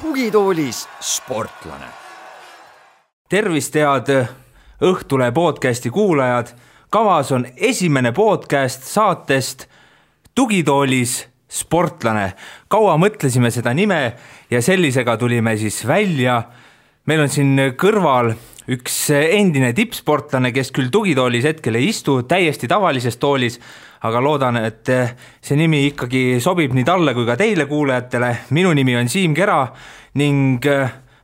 tugitoolis sportlane. tervist, head Õhtule podcasti kuulajad. kavas on esimene podcast saatest Tugitoolis sportlane. kaua mõtlesime seda nime ja sellisega tulime siis välja. Meil on siin kõrval üks endine tippsportlane, kes küll tugitoolis hetkel ei istu, täiesti tavalises toolis, aga loodan, et see nimi ikkagi sobib nii talle kui ka teile kuulajatele. minu nimi on Siim Kera ning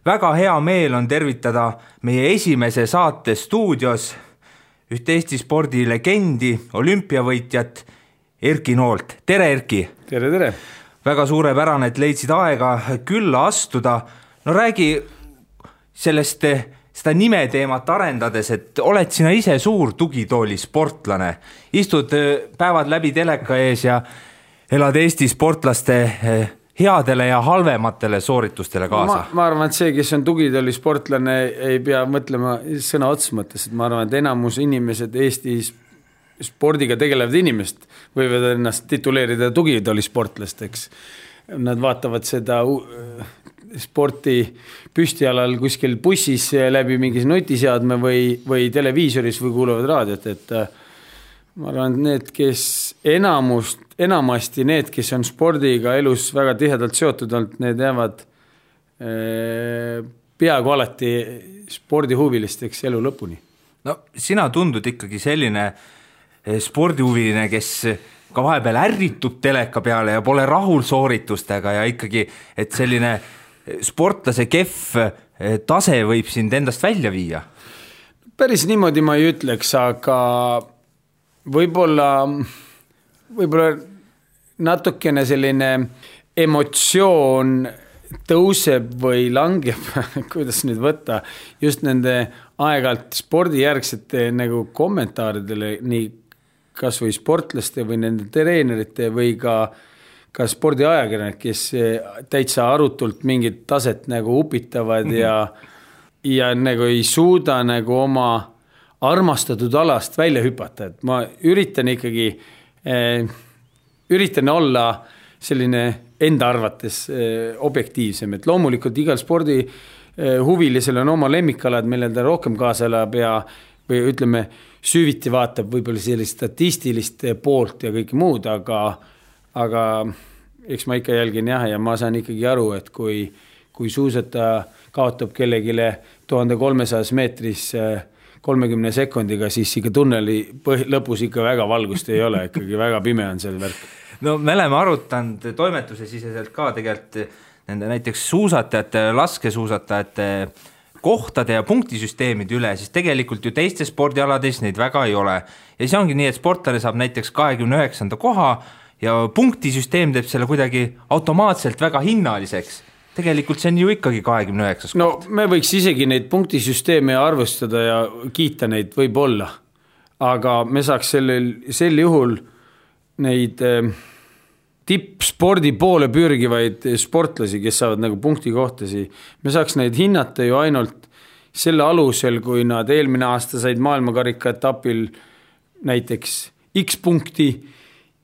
väga hea meel on tervitada meie esimese saate stuudios ühte Eesti spordilegendi, olümpiavõitjat Erki Noolt. tere, Erki! tere, tere! väga suurepärane, et leidsid aega külla astuda. no räägi sellest, seda nimeteemat arendades, et oled sina ise suur tugitooli sportlane, istud päevad läbi teleka ees ja elad Eesti sportlaste headele ja halvematele sooritustele kaasa? ma arvan, et see, kes on tugitooli sportlane, ei pea mõtlema sõna otseses mõttes, et ma arvan, et enamus inimesed Eestis spordiga tegelevad inimesed võivad ennast tituleerida tugitoolisportlasteks. Nad vaatavad seda sporti püstialal kuskil bussis läbi mingi nutiseadme või, või televiisoris või kuulavad raadiot, et äh, ma arvan, et need, kes enamust, enamasti need, kes on spordiga elus väga tihedalt seotud olnud, need jäävad eh, peaaegu alati spordihuvilisteks elu lõpuni. no sina tundud ikkagi selline eh, spordihuviline, kes ka vahepeal ärritub teleka peale ja pole rahul sooritustega ja ikkagi, et selline sportlase kehv tase võib sind endast välja viia? päris niimoodi ma ei ütleks, aga võib-olla, võib-olla natukene selline emotsioon tõuseb või langeb kuidas nüüd võtta, just nende aeg-ajalt spordijärgsete nagu kommentaaridele, nii kasvõi sportlaste või nende treenerite või ka, ka spordiajakirjanikud, kes täitsa arutult mingit taset nagu upitavad mm -hmm. ja, ja nagu ei suuda nagu oma armastatud alast välja hüpata, et ma üritan ikkagi eh,, üritan olla selline enda arvates eh, objektiivsem, et loomulikult igal spordi eh, huvilisel on oma lemmikalad, millel ta rohkem kaasa elab ja või ütleme süviti vaatab võib-olla sellist statistilist poolt ja kõike muud, aga, aga eks ma ikka jälgin jah, ja ma saan ikkagi aru, et kui, kui suusataja kaotab kellelegi tuhande kolmesajas meetris kolmekümne sekundiga, siis ikka tunneli põhi, lõpus ikka väga valgust ei ole, ikkagi väga pime on see värk. no me oleme arutanud toimetuse siseselt ka tegelikult nende näiteks suusatajate, laskesuusatajate kohtade ja punktisüsteemide üle, siis tegelikult ju teistes spordialades neid väga ei ole. ja siis ongi nii, et sportlane saab näiteks kahekümne üheksanda koha ja punktisüsteem teeb selle kuidagi automaatselt väga hinnaliseks tegelikult see on ju ikkagi kahekümne üheksas no koht. me võiks isegi neid punktisüsteeme arvestada ja kiita neid võib-olla, aga me saaks sellel, sel juhul neid äh, tippspordi poole pürgivaid sportlasi, kes saavad nagu punktikohtasi, me saaks neid hinnata ju ainult selle alusel, kui nad eelmine aasta said maailmakarika etapil näiteks X punkti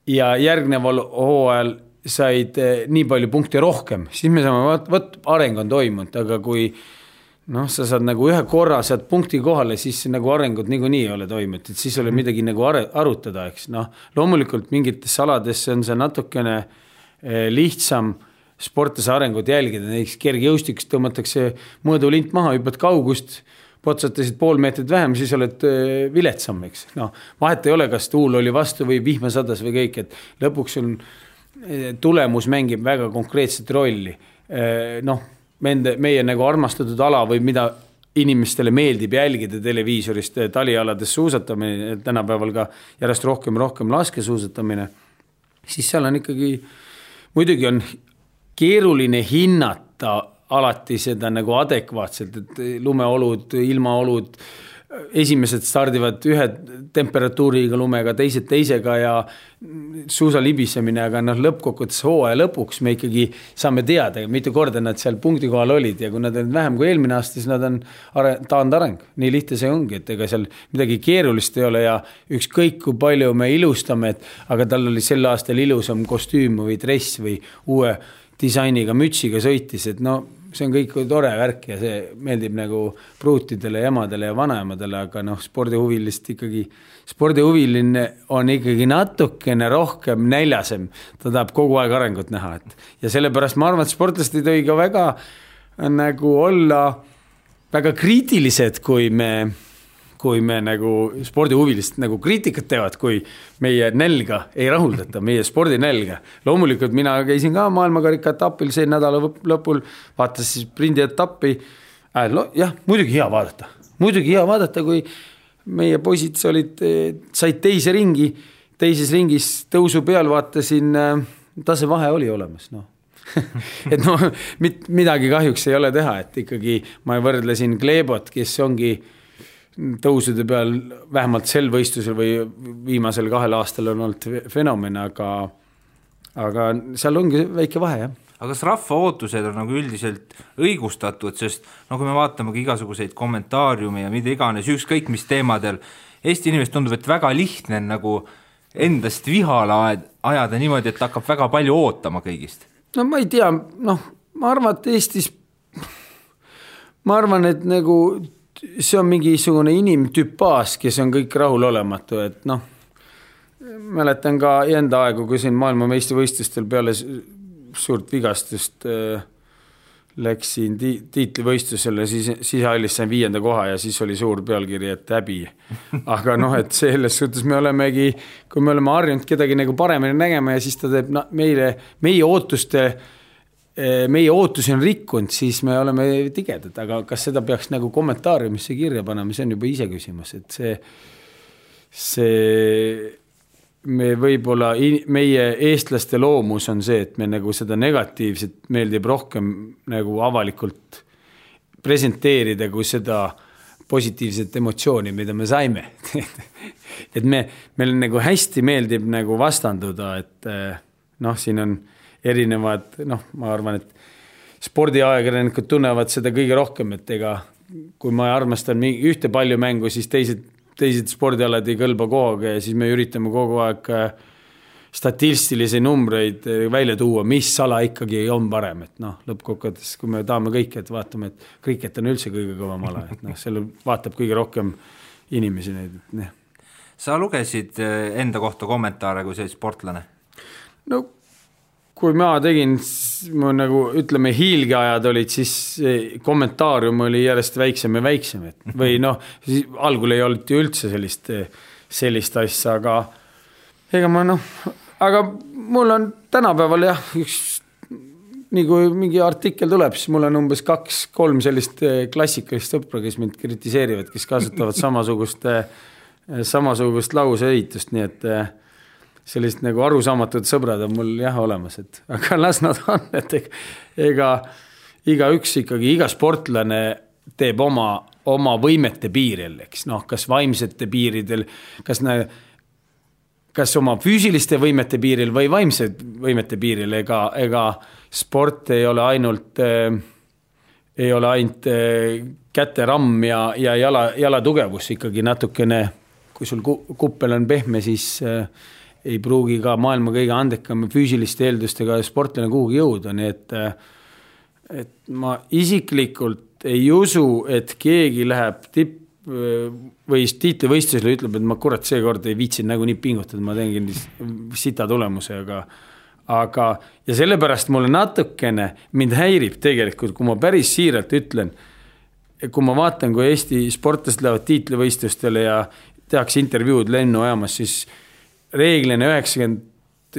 ja järgneval hooajal said eh, nii palju punkte rohkem, siis me saame, vot, vot areng on toimunud, aga kui noh, sa saad nagu ühe korra sealt punkti kohale, siis nagu arengut niikuinii ei ole toimunud, et siis ei ole mhm. midagi nagu are-, arutada, eks noh. loomulikult mingites aladesse on see natukene eh, lihtsam sportlase arengut jälgida, näiteks kergejõustikus tõmmatakse mõõdulint maha, hüppad kaugust, potsatasid pool meetrit vähem, siis oled viletsam, eks. noh, vahet ei ole, kas tuul oli vastu või vihma sadas või kõik, et lõpuks on tulemus mängib väga konkreetset rolli. noh nende, meie nagu armastatud ala või mida inimestele meeldib jälgida televiisorist, talialades suusatamine, tänapäeval ka järjest rohkem rohkem laskesuusatamine, siis seal on ikkagi, muidugi on keeruline hinnata alati seda nagu adekvaatselt, et lumeolud, ilmaolud esimesed stardivad ühe temperatuuriga lumega, teised teisega ja suusa libisemine, aga noh, lõppkokkuvõttes hooaja lõpuks me ikkagi saame teada, mitu korda nad seal punkti kohal olid ja kui nad olid vähem kui eelmine aasta, siis nad on taandareng. nii lihtne see ongi, et ega seal midagi keerulist ei ole ja ükskõik kui palju me ilustame, et aga tal oli sel aastal ilusam kostüüm või dress või uue disainiga mütsiga sõitis, et no see on kõik tore värk ja see meeldib nagu pruutidele emadele ja vanaemadele, aga noh, spordihuvilist ikkagi, spordihuviline on ikkagi natukene rohkem näljasem. ta tahab kogu aeg arengut näha, et ja sellepärast ma arvan, et sportlased ei tohi ka väga nagu olla väga kriitilised, kui me kui me nagu spordihuvilist nagu kriitikat teevad, kui meie nälga ei rahuldata, meie spordinälga. loomulikult mina käisin ka maailmakarika etapil see nädala lõpul, vaatas siis sprindi etappi äh,. jah, muidugi hea vaadata, muidugi hea vaadata, kui meie poisid olid, said teise ringi, teises ringis tõusu peal vaatasin, äh, tasevahe oli olemas, noh et noh, midagi kahjuks ei ole teha, et ikkagi ma võrdlesin Glebot, kes ongi tõusude peal, vähemalt sel võistlusel või viimasel kahel aastal on olnud fenomen, aga, aga seal ongi väike vahe, jah aga kas rahva ootused on nagu üldiselt õigustatud, sest no kui me vaatamegi igasuguseid kommentaariume ja mida iganes, ükskõik mis teemadel, Eesti inimesed tundub, et väga lihtne on nagu endast vihale ajada niimoodi, et hakkab väga palju ootama kõigist. no ma ei tea, noh, ma arvan, et Eestis, ma arvan, et nagu see on mingisugune inimtüpaas, kes on kõik rahulolematu, et noh, mäletan ka enda aegu, kui siin maailmameistrivõistlustel peale suurt vigastust äh, läksin ti tiitlivõistlusele, siis sisehallis sain viienda koha ja siis oli suur pealkiri, et häbi. aga noh, et selles suhtes me olemegi, kui me oleme harjunud kedagi nagu paremini nägema ja siis ta teeb no, meile, meie ootuste äh, meie ootusi on rikkunud, siis me oleme tigedad, aga kas seda peaks nagu kommentaariumisse kirja panema, see on juba iseküsimus, et see, see me võib-olla, meie eestlaste loomus on see, et me nagu seda negatiivset meeldib rohkem nagu avalikult presenteerida, kui seda positiivset emotsiooni, mida me saime. Et me, meil nagu hästi meeldib nagu vastanduda, et noh, siin on erinevad, noh, ma arvan, et spordiajakirjanikud tunnevad seda kõige rohkem, et ega kui ma armastan mingi ühte paljumängu, siis teised, teised spordialad ei kõlba kohaga ja siis me üritame kogu aeg äh, statistilisi numbreid äh, välja tuua, mis ala ikkagi on parem, et noh, lõppkokkuvõttes, kui me tahame kõike, et vaatame, et kriket on üldse kõige kõvam ala, et noh, selle vaatab kõige rohkem inimesi neid, et noh. sa lugesid äh, enda kohta kommentaare kui see sportlane? no kui ma tegin, mu nagu ütleme, hiilgeajad olid, siis kommentaarium oli järjest väiksem ja väiksem, et või noh, siis algul ei olnud ju üldse sellist, sellist asja, aga ega ma noh, aga mul on tänapäeval jah, üks nii kui mingi artikkel tuleb, siis mul on umbes kaks-kolm sellist klassikalist sõpra, kes mind kritiseerivad, kes kasutavad samasugust, samasugust lauseehitust, nii et sellised nagu arusaamatud sõbrad on mul jah olemas, et aga las nad on, et ega igaüks ikkagi, iga sportlane teeb oma, oma võimete piiril, eks. Noh, kas vaimsete piiridel, kas näe, kas oma füüsiliste võimete piiril või vaimsete võimete piiril, ega, ega sport ei ole ainult äh, ei ole ainult äh, käteramm ja, ja jala, jala tugevus ikkagi natukene, kui sul kuppel on pehme, siis äh, ei pruugi ka maailma kõige andekam füüsiliste eeldustega sportlane kuhugi jõuda, nii et et ma isiklikult ei usu, et keegi läheb tipp või tiitlivõistlusele ütleb, et ma kurat, seekord ei viitsinud nagunii pingutada, ma teengi sita tulemuse, aga aga, ja sellepärast mulle natukene, mind häirib tegelikult, kui ma päris siiralt ütlen, kui ma vaatan, kui Eesti sportlased lähevad tiitlivõistlustele ja tehakse intervjuud lennujaamas, siis reeglina üheksakümmend,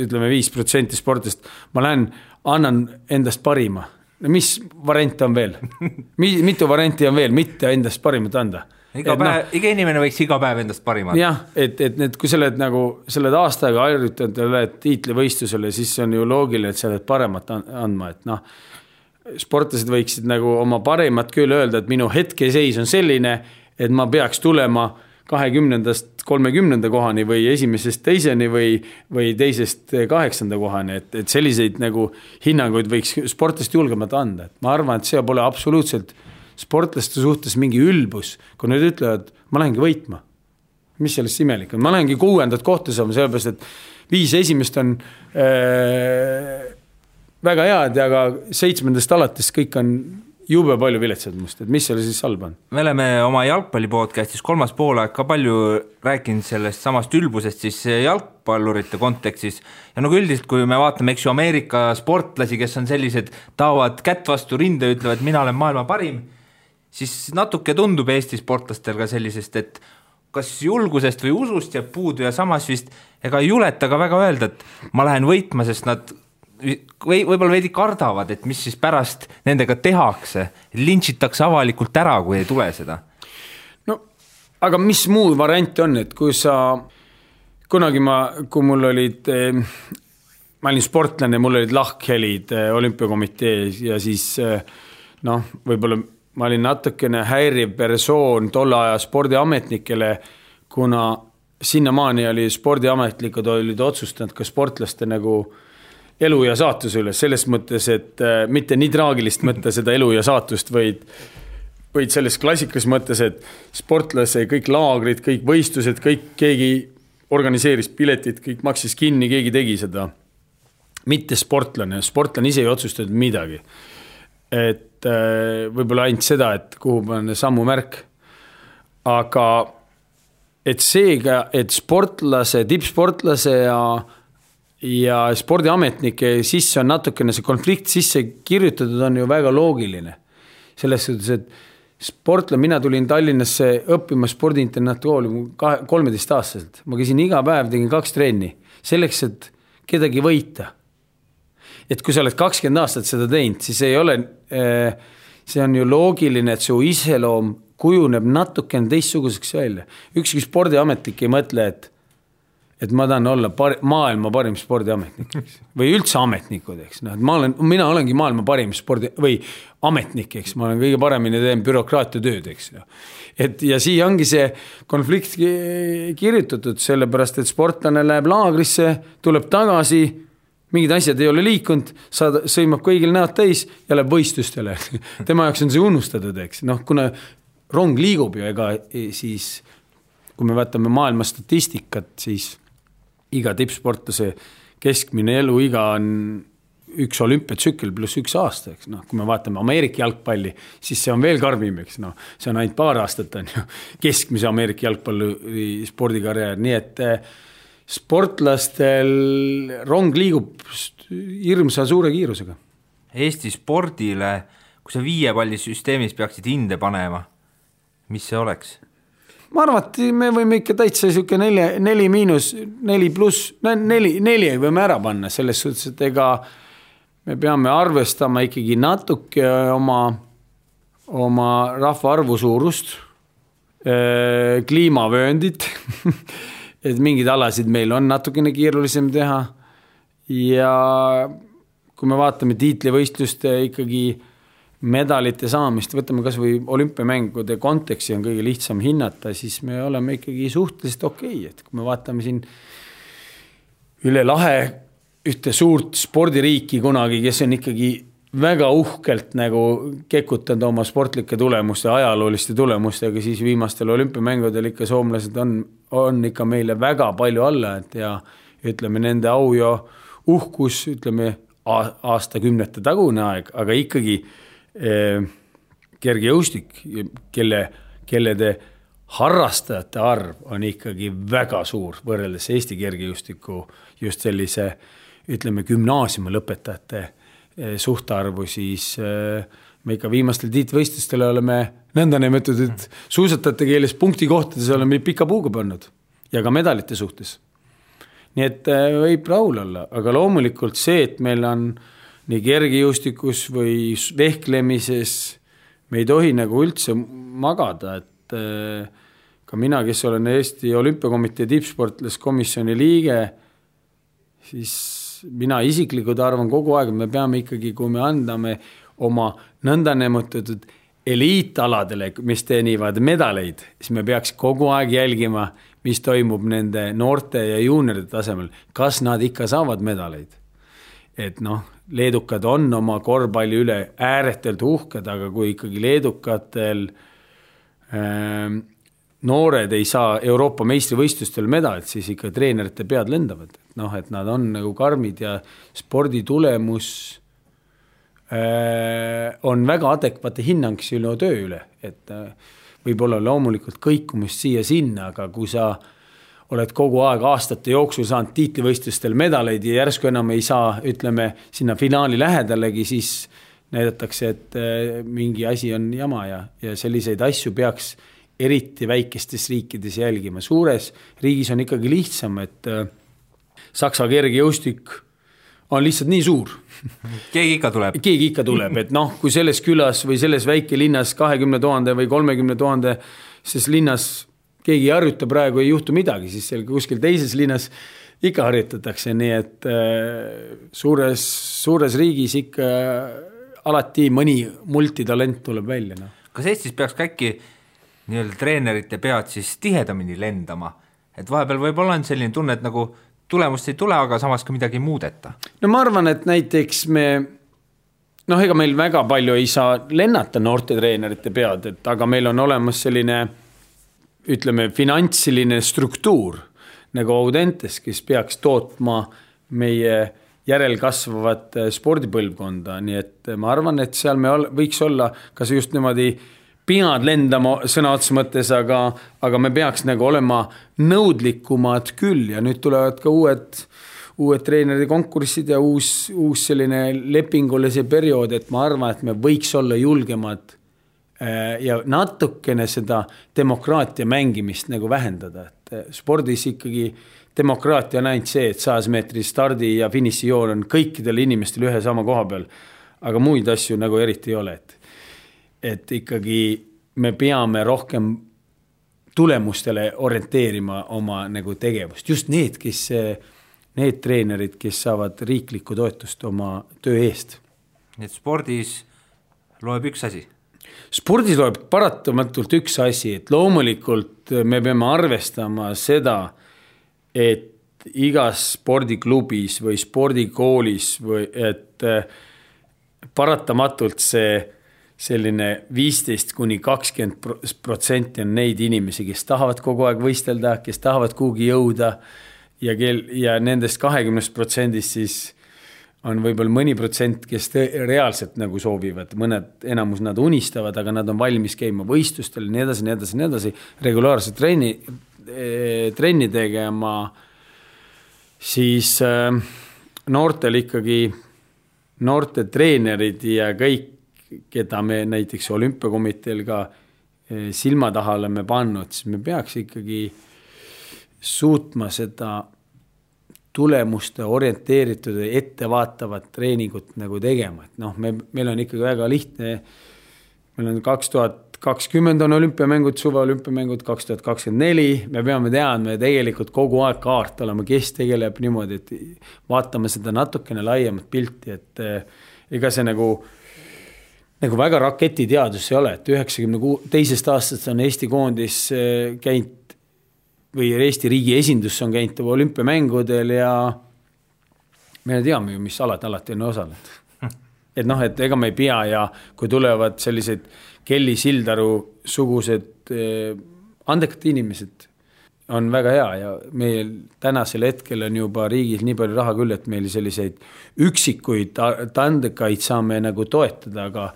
ütleme viis protsenti sportlast, ma lähen, annan endast parima. no mis variante on veel mitu varianti on veel, mitte endast parimat anda iga et päev no,, iga inimene võiks iga päev endast parima anda. jah, et, et need, kui sa oled nagu, sa oled aasta aega harjutanud ja lähed tiitlivõistlusele, siis on ju loogiline, et sa oled paremat andma, et noh, sportlased võiksid nagu oma parimat küll öelda, et minu hetkeseis on selline, et ma peaks tulema kahekümnendast kolmekümnenda kohani või esimesest teiseni või, või teisest kaheksanda kohani, et, et selliseid nagu hinnanguid võiks sportlased julgemalt anda, et ma arvan, et see pole absoluutselt sportlaste suhtes mingi ülbus, kui nad ütlevad, ma lähengi võitma. mis sellest imelik on, ma lähengi kuuendat kohta saama, sellepärast et viis esimest on äh, väga head ja ka seitsmendast alates kõik on jube palju viletsad must, et mis seal siis halba on? me oleme oma jalgpalli podcast'is kolmas poolaeg ka palju rääkinud sellest samast ülbusest siis jalgpallurite kontekstis ja nagu üldiselt, kui me vaatame, eks ju, Ameerika sportlasi, kes on sellised, taovad kätt vastu rinde, ütlevad, mina olen maailma parim, siis natuke tundub Eesti sportlastel ka sellisest, et kas julgusest või usust jääb puudu ja samas vist ega ei juleta ka väga öelda, et ma lähen võitma, sest nad või võib-olla veidi kardavad, et mis siis pärast nendega tehakse, lintšitakse avalikult ära, kui ei tule seda. no aga mis muu variant on, et kui sa, kunagi ma, kui mul olid, eh, ma olin sportlane, mul olid lahkhelid eh, olümpiakomitees ja siis eh, noh, võib-olla ma olin natukene häiriv persoon tolle aja spordiametnikele, kuna sinnamaani oli spordiametnikud olid otsustanud ka sportlaste nagu äh, elu ja saatuse üles, selles mõttes, et äh, mitte nii traagilist mõtta seda elu ja saatust, vaid vaid selles klassikalises mõttes, et sportlase kõik laagrid, kõik võistlused, kõik, keegi organiseeris piletid, kõik maksis kinni, keegi tegi seda. mitte sportlane, sportlane ise ei otsustanud midagi. et äh, võib-olla ainult seda, et kuhu panna sammumärk. aga et seega, et sportlase, tippsportlase ja ja spordiametnike sisse on natukene see konflikt sisse kirjutatud, on ju väga loogiline. selles suhtes, et sportlane, mina tulin Tallinnasse õppima spordiinternatkooli kahe, kolmeteistaastaselt, ma käisin iga päev, tegin kaks trenni selleks, et kedagi võita. et kui sa oled kakskümmend aastat seda teinud, siis ei ole, eh, see on ju loogiline, et su iseloom kujuneb natukene teistsuguseks välja. ükski spordiametnik ei mõtle, et et ma tahan olla par-, maailma parim spordiametnik, eks. või üldse ametnikud, eks, noh, et ma olen, mina olengi maailma parim spordi- või ametnik, eks, ma olen kõige paremini teen bürokraatia tööd, eks ju. et ja siia ongi see konflikt kirjutatud, sellepärast et sportlane läheb laagrisse, tuleb tagasi, mingid asjad ei ole liikunud, saad, sõimab kõigil näod täis ja läheb võistlustele tema jaoks on see unustatud, eks, noh, kuna rong liigub ju, ega siis kui me vaatame maailma statistikat, siis iga tippsportlase keskmine eluiga on üks olümpiatsükkel pluss üks aasta, eks noh, kui me vaatame Ameerika jalgpalli, siis see on veel karmim, eks noh, see on ainult paar aastat, on ju, keskmise Ameerika jalgpalli spordikarjäär, nii et eh, sportlastel rong liigub hirmsa suure kiirusega. Eesti spordile, kui sa viiepallisüsteemis peaksid hinde panema, mis see oleks? Ma arvan, et me võime ikka täitsa sihuke neli, neli miinus, neli pluss, neli, neli võime ära panna selles suhtes, et ega me peame arvestama ikkagi natuke oma, oma rahvaarvu suurust, kliimavööndit et mingeid alasid meil on natukene keerulisem teha. ja kui me vaatame tiitlivõistluste ikkagi medalite saamist, võtame kasvõi olümpiamängude konteksti on kõige lihtsam hinnata, siis me oleme ikkagi suhteliselt okei okay., et kui me vaatame siin üle lahe ühte suurt spordiriiki kunagi, kes on ikkagi väga uhkelt nagu kekutanud oma sportlike tulemuste, ajalooliste tulemustega, siis viimastel olümpiamängudel ikka soomlased on, on ikka meile väga palju alla, et ja ütleme, nende au ja uhkus, ütleme aastakümnete tagune aeg, aga ikkagi kergejõustik, kelle, kellede harrastajate arv on ikkagi väga suur võrreldes Eesti kergejõustiku just sellise ütleme, gümnaasiumi lõpetajate suhtarvu, siis me ikka viimastel tiitlivõistlustel oleme nõndanimetatud suusatajate keeles punktikohtades oleme pika puuga pannud ja ka medalite suhtes. nii et võib rahul olla, aga loomulikult see, et meil on äh, nii kergejõustikus või vehklemises me ei tohi nagu üldse magada, et äh, ka mina, kes olen Eesti Olümpiakomitee tippsportlaskomisjoni liige, siis mina isiklikult arvan kogu aeg, et me peame ikkagi, kui me anname oma nõndanimetatud eliitaladele, mis teenivad medaleid, siis me peaks kogu aeg jälgima, mis toimub nende noorte ja juunioride tasemel, kas nad ikka saavad medaleid. et noh, leedukad on oma korvpalli üle ääretult uhked, aga kui ikkagi leedukatel ähm, noored ei saa Euroopa meistrivõistlustel medalit, siis ikka treenerite pead lendavad, et noh, et nad on nagu karmid ja spordi tulemus äh, on väga adekvaatne hinnang sinu töö üle, et äh, võib-olla loomulikult kõikumist siia-sinna, aga kui sa oled kogu aeg aastate jooksul saanud tiitlivõistlustel medaleid ja järsku enam ei saa, ütleme sinna finaali lähedalegi, siis näidatakse, et äh, mingi asi on jama ja, ja selliseid asju peaks eriti väikestes riikides jälgima, suures riigis on ikkagi lihtsam, et äh, Saksa kergejõustik on lihtsalt nii suur. keegi ikka tuleb. keegi ikka tuleb, et noh, kui selles külas või selles väikelinnas kahekümne tuhande või kolmekümne tuhande, ses linnas keegi ei harjuta praegu, ei juhtu midagi, siis seal kuskil teises linnas ikka harjutatakse, nii et äh, suures, suures riigis ikka alati mõni multitalent tuleb välja, noh. kas Eestis peaks ka äkki nii-öelda treenerite pead siis tihedamini lendama, et vahepeal võib-olla on selline tunne, et nagu tulemust ei tule, aga samas ka midagi ei muudeta. no ma arvan, et näiteks me noh, ega meil väga palju ei saa lennata noortetreenerite pead, et aga meil on olemas selline ütleme, finantsiline struktuur nagu Audentes, kes peaks tootma meie järelkasvavat spordipõlvkonda, nii et ma arvan, et seal me ol, võiks olla kas just niimoodi pead lendama sõna otseses mõttes, aga, aga me peaks nagu olema nõudlikumad küll. Ja nüüd tulevad ka uued, uued treenerite konkursid ja uus, uus selline lepingulise periood, et ma arvan, et me võiks olla julgemad äh, ja natukene seda demokraatia mängimist nagu vähendada, et äh, spordis ikkagi demokraatia on ainult see, et sajas meetri stardi ja finišijoon on kõikidel inimestel ühe sama koha peal. aga muid asju nagu eriti ei ole, et et ikkagi me peame rohkem tulemustele orienteerima oma nagu tegevust, just need, kes, need treenerid, kes saavad riiklikku toetust oma töö eest. nii et spordis loeb üks asi? Spordis loeb paratamatult üks asi, et loomulikult me peame arvestama seda, et igas spordiklubis või spordikoolis või et paratamatult see selline viisteist kuni kakskümmend protsenti on neid inimesi, kes tahavad kogu aeg võistelda, kes tahavad kuhugi jõuda ja kel- ja nendest kahekümnest protsendist siis on võib-olla mõni protsent, kes reaalselt nagu soovivad, mõned, enamus nad unistavad, aga nad on valmis käima võistlustel ja nii edasi, nii edasi, nii edasi, regulaarselt trenni eh,, trenni tegema, siis äh, noortel ikkagi, noorte treenerid ja kõik keda me näiteks olümpiakomiteel ka eh, silma taha oleme pannud, siis me peaks ikkagi suutma seda tulemuste orienteeritud ja ettevaatavat treeningut nagu tegema, et noh, me, meil on ikkagi väga lihtne. meil on kaks tuhat kakskümmend on olümpiamängud, suveolümpiamängud, kaks tuhat kakskümmend neli, me peame teadma tegelikult kogu aeg kaart olema, kes tegeleb niimoodi, et vaatame seda natukene laiemat pilti, et eh, ega see nagu nagu väga raketiteadus ei ole, et üheksakümne kuu, teisest aastast on Eesti koondis äh, käinud või Eesti riigi esindus on käinud olümpiamängudel ja me teame ju, mis alad alati on osalenud. et noh, et ega me ei pea ja kui tulevad sellised Kelly Sildaru sugused eh, andekad inimesed, on väga hea ja meil tänasel hetkel on juba riigis nii palju raha küll, et meil selliseid üksikuid andekaid saame nagu toetada, aga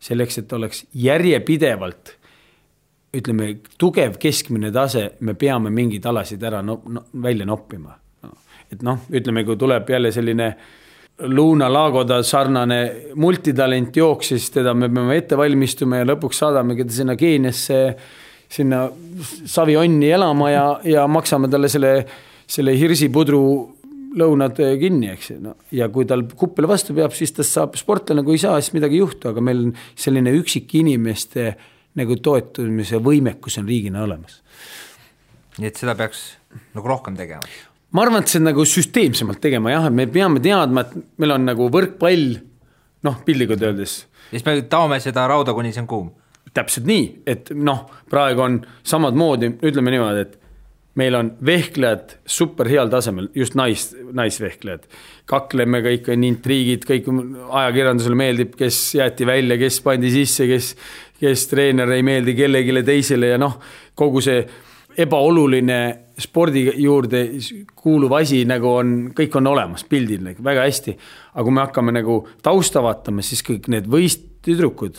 selleks, et oleks järjepidevalt ütleme, tugev keskmine tase, me peame mingeid alasid ära no, no, välja noppima. No.. et noh, ütleme, kui tuleb jälle selline Luna Lagoda sarnane multitalent jooksis, teda me peame ette valmistuma ja lõpuks saadamegi ta sinna Keeniasse, sinna savionni elama ja, ja maksame talle selle, selle hirsipudru lõunad kinni, eks. Ju, no ja kui tal kuppel vastu peab, siis tast saab sportlane, kui ei saa, siis midagi ei juhtu, aga meil on selline üksikinimeste nagu toetumise võimekus on riigina olemas. nii et seda peaks nagu rohkem tegema? ma arvan, et see nagu süsteemsemalt tegema jah, et me peame teadma, et meil on nagu võrkpall, noh, piltlikult öeldes. ja siis me taome seda rauda, kuni see on kuum täpselt nii, et noh, praegu on samad moodi, ütleme niimoodi, et meil on vehklejad super heal tasemel, just nais, naisvehklejad. kakleme kõik on intriigid, kõik ajakirjandusele meeldib, kes jäeti välja, kes pandi sisse, kes, kes treener ei meeldi kellelegi teisele ja noh, kogu see ebaoluline spordi juurde kuuluv asi nagu on, kõik on olemas pildil nagu väga hästi. aga kui me hakkame nagu tausta vaatama, siis kõik need võisttüdrukud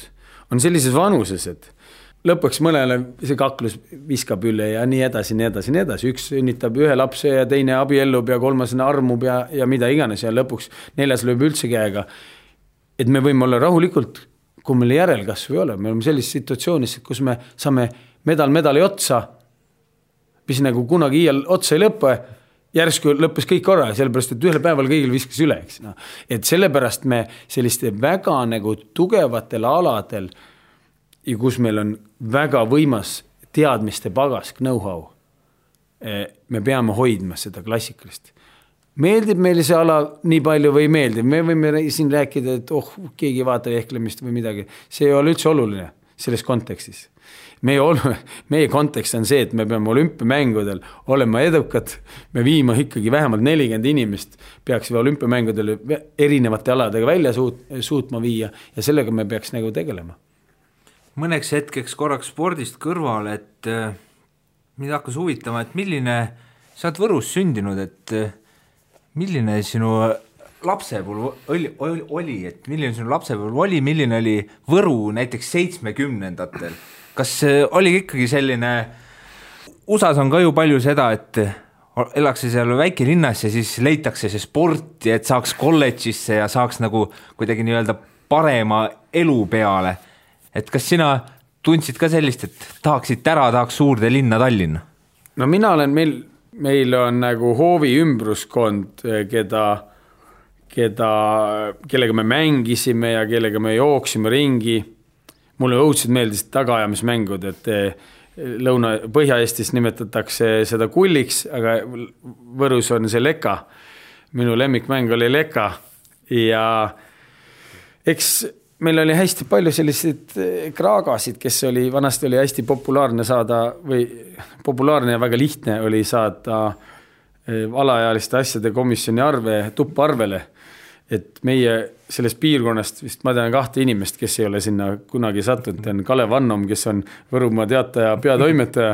on sellises vanuses, et lõpuks mõnele see kaklus viskab üle ja nii edasi, nii edasi, nii edasi, üks sünnitab ühe lapse ja teine abiellub ja kolmas armub ja, ja mida iganes ja lõpuks neljas lööb üldse käega. et me võime olla rahulikult, kui meil järelkasvu ei ole, me oleme sellises situatsioonis, kus me saame medal medali otsa, mis nagu kunagi iial otsa ei lõpe järsku lõppes kõik korra, sellepärast et ühel päeval kõigil viskas üle, eks noh. et sellepärast me selliste väga nagu tugevatel aladel ja kus meil on väga võimas teadmiste pagas, know-how. Eh, me peame hoidma seda klassikalist. meeldib meile see ala nii palju või ei meeldi, me võime siin rääkida, et oh, keegi ei vaata vehklemist või midagi, see ei ole üldse oluline selles kontekstis. meie olu-, meie kontekst on see, et me peame olümpiamängudel olema edukad, me viima ikkagi vähemalt nelikümmend inimest peaksime olümpiamängudel erinevate aladega välja suut-, suutma viia ja sellega me peaks nagu tegelema mõneks hetkeks korraks spordist kõrvale, et äh, mind hakkas huvitama, et milline, sa oled Võrus sündinud, et äh, milline sinu lapsepõlv oli, oli, et milline sinu lapsepõlv oli, milline oli Võru näiteks seitsmekümnendatel? kas äh, oli ikkagi selline, USA-s on ka ju palju seda, et elataks seal väikelinnas ja siis leitakse see sport ja et saaks kolledžisse ja saaks nagu kuidagi nii-öelda parema elu peale et kas sina tundsid ka sellist, et tahaksid ära, tahaks suurde linna Tallinna? no mina olen, meil, meil on nagu hoovi ümbruskond, keda, keda, kellega me mängisime ja kellega me jooksime ringi. mulle õudselt meeldisid tagaajamismängud, et eh, Lõuna, Põhja-Eestis nimetatakse seda kulliks, aga Võrus on see leka. minu lemmikmäng oli leka ja eks meil oli hästi palju selliseid eh, kraagasid, kes oli, vanasti oli hästi populaarne saada või populaarne ja väga lihtne oli saada eh, alaealiste asjade komisjoni arve tupparvele. et meie sellest piirkonnast vist ma tean kahte inimest, kes ei ole sinna kunagi sattunud, on Kalev Annom, kes on Võrumaa Teataja peatoimetaja.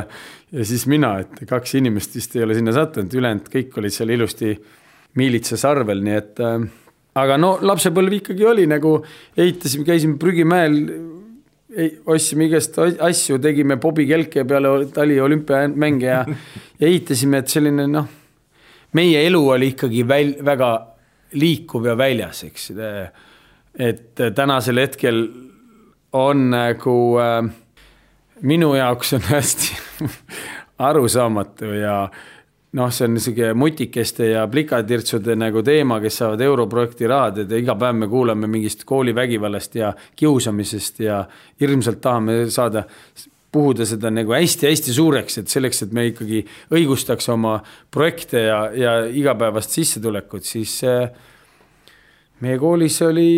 Ja siis mina, et kaks inimest vist ei ole sinna sattunud, ülejäänud kõik olid seal ilusti miilitsas arvel, nii et äh, aga no lapsepõlv ikkagi oli nagu, ehitasime, käisime prügimäel, ostsime igast asju, tegime bobikelke peale tali olümpiamänge ja, ja ehitasime, et selline noh, meie elu oli ikkagi väl-, väga liikuv ja väljas, eks. et tänasel hetkel on nagu äh, minu jaoks on hästi arusaamatu ja noh, see on niisugune mutikeste ja plikatirtsude nagu teema, kes saavad europrojekti rahad, et iga päev me kuuleme mingist koolivägivallast ja kiusamisest ja hirmsalt tahame saada, puhuda seda nagu hästi-hästi suureks, et selleks, et me ikkagi õigustaks oma projekte ja, ja igapäevast sissetulekut, siis äh, meie koolis oli,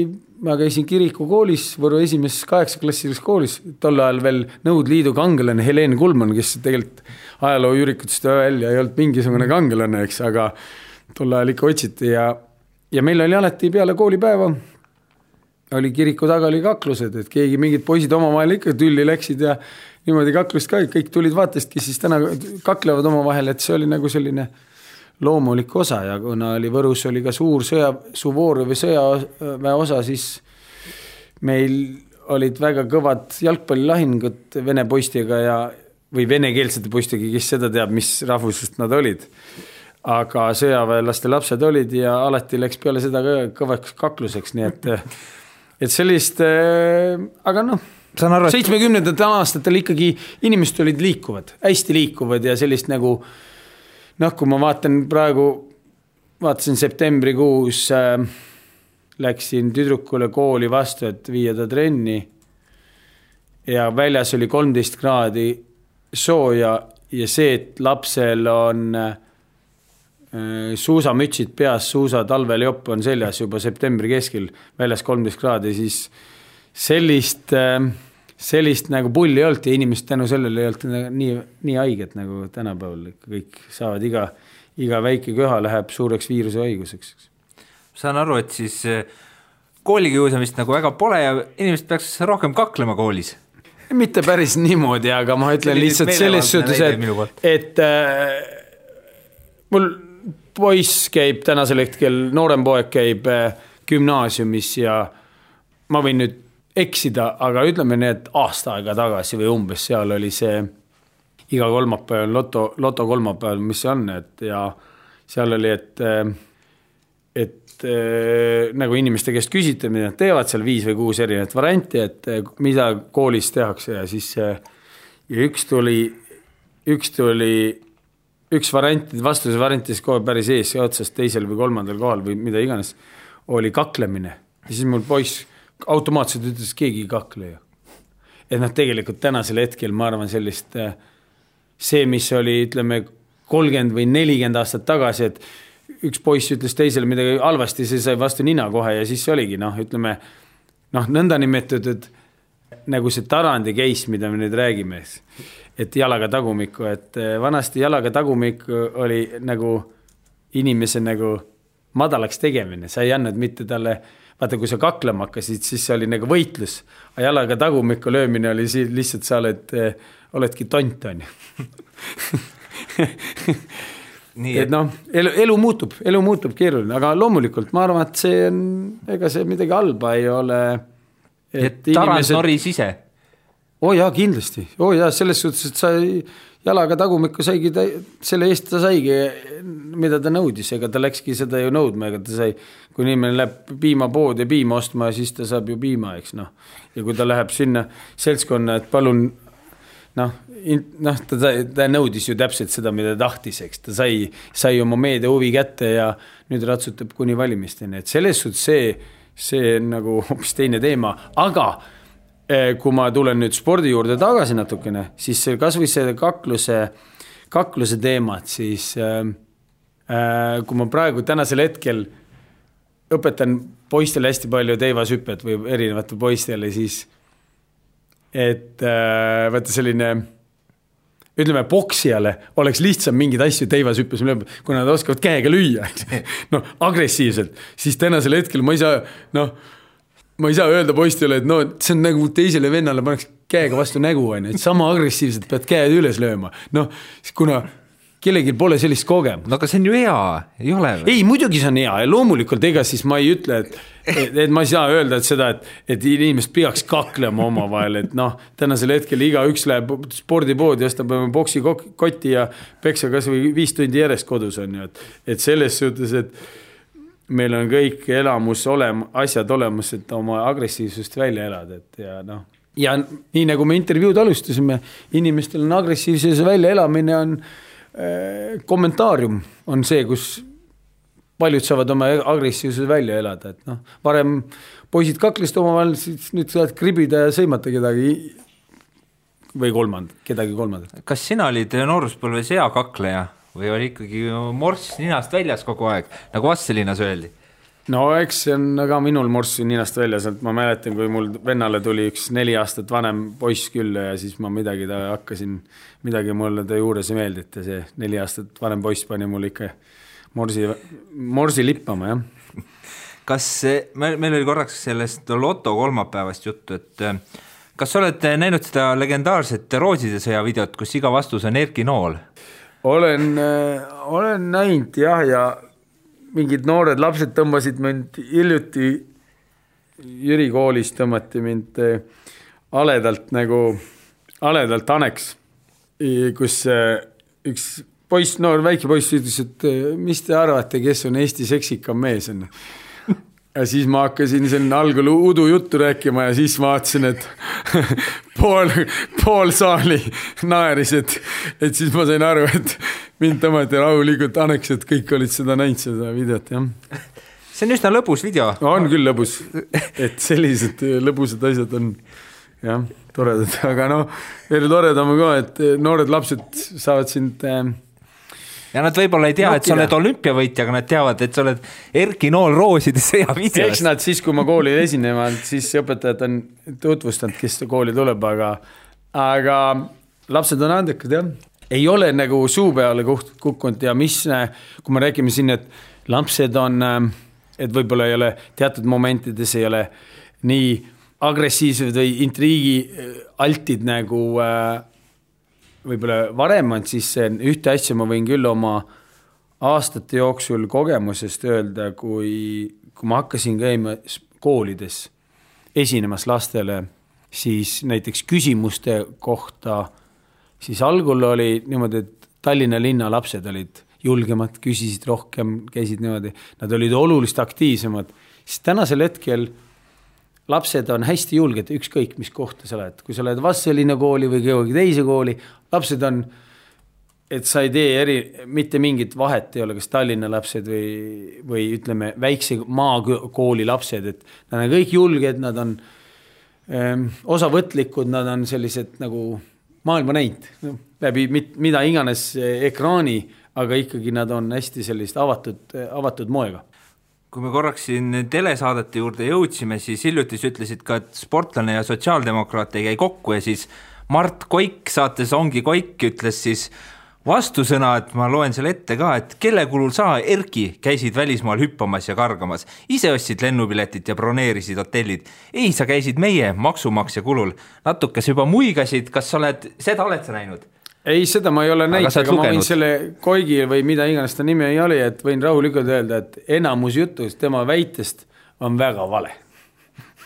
ma käisin kirikukoolis, Võru esimeses kaheksaklassilises koolis, tol ajal veel Nõukogude Liidu kangelane Helen Kulman, kes tegelikult ajalooüürikutest välja ei olnud mingisugune kangelane, eks, aga tol ajal ikka otsiti ja, ja meil oli alati peale koolipäeva oli kiriku taga oli kaklused, et keegi, mingid poisid omavahel ikka tülli läksid ja niimoodi kaklust ka, kõik tulid vaatasid, kes siis täna kaklevad omavahel, et see oli nagu selline loomulik osa ja kuna oli Võrus oli ka suur sõja, Suvoorovi sõjaväe osa, siis meil olid väga kõvad jalgpallilahingud vene poistega ja, või venekeelsete poistega, kes seda teab, mis rahvusest nad olid. aga sõjaväelaste lapsed olid ja alati läks peale seda ka kõvaks kakluseks, nii et, et sellist, aga noh saan aru, et seitsmekümnendatel aastatel ikkagi inimesed olid liikuvad, hästi liikuvad ja sellist nagu äh, noh, kui ma vaatan praegu, vaatasin septembrikuus äh,, läksin tüdrukule kooli vastu, et viia ta trenni. ja väljas oli kolmteist kraadi sooja ja see, et lapsel on äh, suusamütsid peas, suusatalvejopp on seljas juba septembri keskel, väljas kolmteist kraadi, siis sellist äh,, sellist nagu pulli ei olnud ja inimesed tänu sellele ei olnud nii, nii haiged nagu tänapäeval, kõik saavad iga, iga väike köha läheb suureks viirusehaiguseks. saan aru, et siis eh, koolikiusamist nagu väga pole ja inimesed peaks rohkem kaklema koolis. Mitte päris niimoodi, aga ma ütlen lihtsalt selles suhtes, et, et äh, mul poiss käib tänasel hetkel, noorem poeg käib äh, gümnaasiumis ja ma võin nüüd eksida, aga ütleme nii, et aasta aega tagasi või umbes seal oli see iga kolmapäev loto, loto kolmapäeval, mis see on, et ja seal oli, et, et nagu inimeste käest küsiti, mida nad teevad seal viis või kuus erinevat varianti, et mida koolis tehakse ja siis ja üks tuli, üks tuli, üks variant, vastuse variantis kohe päris ees otsast teisel või kolmandal kohal või mida iganes, oli kaklemine. Ja siis mul poiss automaatselt ütles, keegi ei kakle ju. et noh, tegelikult tänasel hetkel ma arvan sellist, äh, see, mis oli, ütleme, kolmkümmend või nelikümmend aastat tagasi, et üks poiss ütles teisele midagi halvasti, see sai vastu nina kohe ja siis oligi noh, ütleme noh, nõndanimetatud nagu see Tarandi case, mida me nüüd räägime, et jalaga tagumikku, et äh, vanasti jalaga tagumik oli nagu inimese nagu madalaks tegemine, sa ei andnud mitte talle vaata, kui sa kaklema hakkasid, siis see oli nagu võitlus, aga jalaga tagumikku löömine oli siin lihtsalt sa oled, eh, oledki tont, on ju. et noh, elu, elu muutub, elu muutub keeruline, aga loomulikult ma arvan, et see on, ega see midagi halba ei ole. et Tarand inimesed... noris ise? Oo oh jaa, kindlasti, oo oh jaa, selles suhtes, et sa jalaga tagumikku saigi ta, selle eest ta saigi, mida ta nõudis, ega ta läkski seda ju nõudma, ega ta sai, kui inimene läheb piimapoodi piima ostma, siis ta saab ju piima, eks noh. ja kui ta läheb sinna seltskonna, et palun noh, noh, ta, ta nõudis ju täpselt seda, mida ta tahtis, eks. Ta sai, sai oma meedia huvi kätte ja nüüd ratsutab kuni valimisteni, et selles suhtes see, see on nagu hoopis teine teema, aga kui ma tulen nüüd spordi juurde tagasi natukene, siis kasvõi see kakluse, kakluse teemat, siis äh, kui ma praegu tänasel hetkel õpetan poistele hästi palju teivashüpet või erinevatele poistele, siis et äh, vaata selline ütleme, poksijale oleks lihtsam mingeid asju teivashüppes, kuna nad oskavad käega lüüa, noh, agressiivselt, siis tänasel hetkel ma ei saa, noh ma ei saa öelda poistele, et no see on nagu teisele vennale pannakse käega vastu nägu, on ju, et sama agressiivselt pead käed üles lööma. noh, kuna kellelgi pole sellist kogemust. no aga see on ju hea, ei ole või? ei, muidugi see on hea ja loomulikult ega siis ma ei ütle, et, et, et ma ei saa öelda, et seda, et, et inimesed peaks kaklema omavahel, et noh, tänasel hetkel igaüks läheb spordipoodi, ostab oma poksikoti ja peksa kasvõi viis tundi järjest kodus on ju, et, et selles suhtes, et meil on kõik elamus olem-, asjad olemas, et oma agressiivsust välja elada, et ja noh. ja nii nagu me intervjuud alustasime, inimestel on agressiivsuse väljaelamine on äh, kommentaarium on see, kus paljud saavad oma agressiivsuse välja elada, et noh, varem poisid kaklesid omavahel, siis nüüd saad kribida ja sõimata kedagi või kolmand-, kedagi kolmandat. kas sina olid nooruspõlves hea kakleja? Või oli ikkagi morss ninast väljas kogu aeg, nagu Vasselinas öeldi? no eks see on ka minul morss ninast väljas, et ma mäletan, kui mul vennale tuli üks neli aastat vanem poiss külla ja siis ma midagi ta hakkasin, midagi mulle ta juures ei meeldinud ja see neli aastat vanem poiss pani mul ikka morsi, morsi lippama, jah. kas, meil, meil oli korraks sellest loto kolmapäevast juttu, et kas sa oled näinud seda legendaarset Rooside sõja videot, kus iga vastus on Erki Nool? Olen, äh, olen näinud jah, ja mingid noored lapsed tõmbasid mind hiljuti, Jüri koolis tõmmati mind äh, haledalt nagu, haledalt haneks, kus äh, üks poiss, noor väike poiss ütles, et mis te arvate, kes on Eesti seksikam mees? On ja siis ma hakkasin siin algul udujuttu rääkima ja siis vaatasin, et pool, pool saali naeris, et, et siis ma sain aru, et mind tõmmati rahulikult anneks, et kõik olid seda näinud, seda videot, jah. see on üsna lõbus video. on küll lõbus, et sellised lõbusad asjad on jah, toredad, aga noh, veel toredam on ka, et noored lapsed saavad sind äh, ja nad võib-olla ei tea, et sa oled olümpiavõitja, aga nad teavad, et sa oled Erki Nool rooside sõjavideos. eks nad siis, kui ma kooli esinevad, siis õpetajad on tutvustanud, kes kooli tuleb, aga, aga lapsed on andekad jah. ei ole nagu suu peale kukkunud ja mis, kui me räägime siin, et lapsed on, et võib-olla ei ole teatud momentides ei ole nii agressiivsed või intriigialtid nagu äh, võib-olla varem on, siis ühte asja ma võin küll oma aastate jooksul kogemusest öelda, kui, kui ma hakkasin käima koolides esinemas lastele, siis näiteks küsimuste kohta, siis algul oli niimoodi, et Tallinna linna lapsed olid julgemad, küsisid rohkem, käisid niimoodi, nad olid oluliselt aktiivsemad, siis tänasel hetkel lapsed on hästi julged, ükskõik mis kohta sa oled, kui sa lähed Vastseliina kooli või kellegi teise kooli, lapsed on, et sa ei tee eri, mitte mingit vahet ei ole, kas Tallinna lapsed või, või ütleme, väikse maakooli lapsed, et nad on kõik julged, nad on ähm, osavõtlikud, nad on sellised nagu maailma näinud no,, läbi mit, mida iganes ekraani, aga ikkagi nad on hästi sellist avatud, avatud moega kui me korraks siin telesaadete juurde jõudsime, siis hiljuti sa ütlesid ka, et sportlane ja sotsiaaldemokraat ei käi kokku ja siis Mart Koik saates Ongi Koik ütles siis vastusõna, et ma loen selle ette ka, et kelle kulul sa, Erki, käisid välismaal hüppamas ja kargamas, ise ostsid lennupiletit ja broneerisid hotellid. ei, sa käisid meie maksumaksja kulul. natuke sa juba muigasid, kas sa oled, seda oled sa näinud? Ei, seda ma ei ole näinud, aga, ma võin selle Koigi või mida iganes ta nimi oli, et võin rahulikult öelda, et enamus jutust tema väitest on väga vale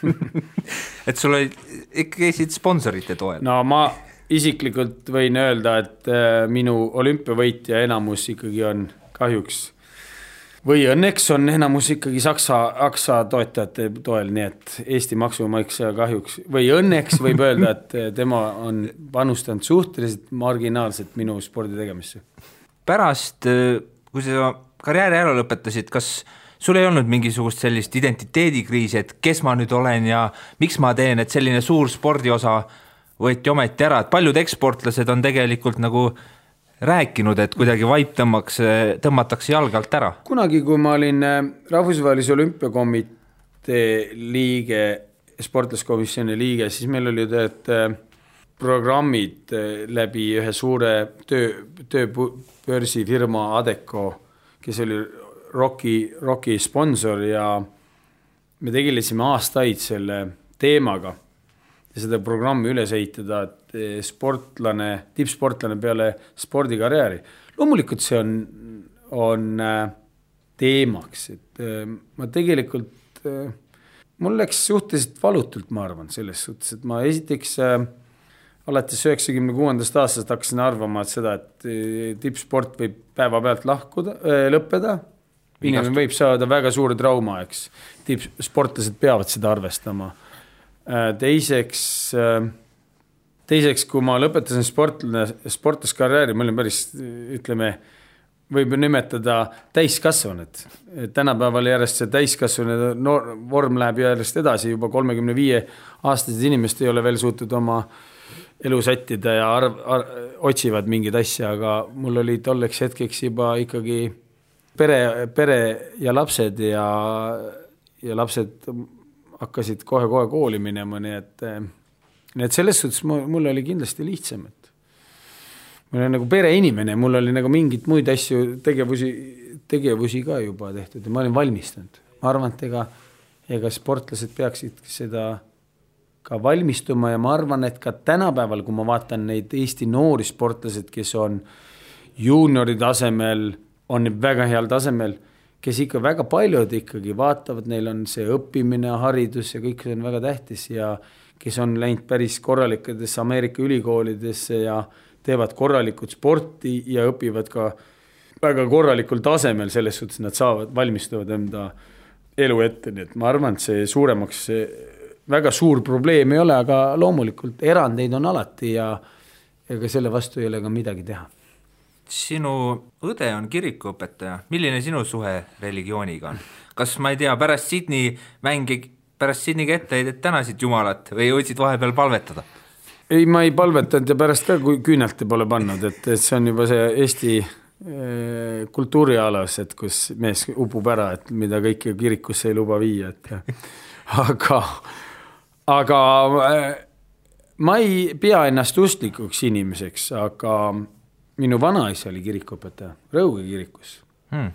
et sul olid, ikka käisid sponsorite toel? no ma isiklikult võin öelda, et äh, minu olümpiavõitja enamus ikkagi on kahjuks või õnneks on enamus ikkagi Saksa, Saksa toetajate toel, nii et Eesti maksumaksja kahjuks või õnneks võib öelda, et tema on panustanud suhteliselt marginaalselt minu spordi tegemisse. pärast, kui sa karjääri ära lõpetasid, kas sul ei olnud mingisugust sellist identiteedikriisi, et kes ma nüüd olen ja miks ma teen, et selline suur spordiosa võeti ometi ära, et paljud eksportlased on tegelikult nagu äh, rääkinud, et kuidagi vaip tõmmaks, tõmmatakse jalge alt ära? kunagi, kui ma olin äh, Rahvusvahelise Olümpiakomitee liige, sportlaskomisjoni liige, siis meil olid need äh, programmid äh, läbi ühe suure töö, tööbörsifirma Adeco, kes oli Rocki, Rocki sponsor ja me tegelesime aastaid selle teemaga ja seda programmi üles ehitada, et sportlane, tippsportlane peale spordikarjääri. loomulikult see on, on äh, teemaks, et äh, ma tegelikult, äh, mul läks suhteliselt valutult, ma arvan, selles suhtes, et ma esiteks alates üheksakümne kuuendast aastast hakkasin arvama, et seda, et tippsport võib päevapealt lahkuda, lõppeda. inimene võib saada väga suure trauma, eks. tippsportlased peavad seda arvestama teiseks, äh, teiseks, kui ma lõpetasin sportlane, sportlaskarjääri, ma olin päris, ütleme, võib nimetada täiskasvanud. tänapäeval järjest see täiskasvanud noor, vorm läheb järjest edasi, juba kolmekümne viie aastased inimesed ei ole veel suutnud oma elu sättida ja arv, arv, otsivad mingeid asja, aga mul oli tolleks hetkeks juba ikkagi pere, pere ja lapsed ja, ja lapsed hakkasid kohe-kohe kooli minema, nii et, nii et selles suhtes mul, mul oli kindlasti lihtsam, et ma olen nagu pereinimene, mul oli nagu mingeid muid asju, tegevusi, tegevusi ka juba tehtud ja ma olin valmistunud. ma arvan, et ega, ega sportlased peaksid seda ka valmistuma ja ma arvan, et ka tänapäeval, kui ma vaatan neid Eesti noori sportlased, kes on juuniori tasemel, on väga heal tasemel kes ikka väga paljud ikkagi vaatavad, neil on see õppimine, haridus ja kõik see on väga tähtis ja kes on läinud päris korralikesse Ameerika ülikoolidesse ja teevad korralikult sporti ja õpivad ka väga korralikul tasemel, selles suhtes nad saavad, valmistuvad enda elu ette, nii et ma arvan, et see suuremaks, väga suur probleem ei ole, aga loomulikult erandeid on alati ja ega selle vastu ei ole ka midagi teha. Sinu õde on kirikuõpetaja, milline sinu suhe religiooniga on? kas ma ei tea, pärast Sydney mänge, pärast Sydneyga etteheidet tänasid Jumalat või jõudsid vahepeal palvetada? ei, ma ei palvetanud ja pärast ka küünelt pole pannud, et, et see on juba see Eesti eh, kultuurialas, et kus mees upub ära, et mida kõike kirikusse ei luba viia, et aga, aga eh, ma ei pea ennast usklikuks inimeseks, aga minu vanaisa oli kirikuõpetaja Rõuge kirikus hmm.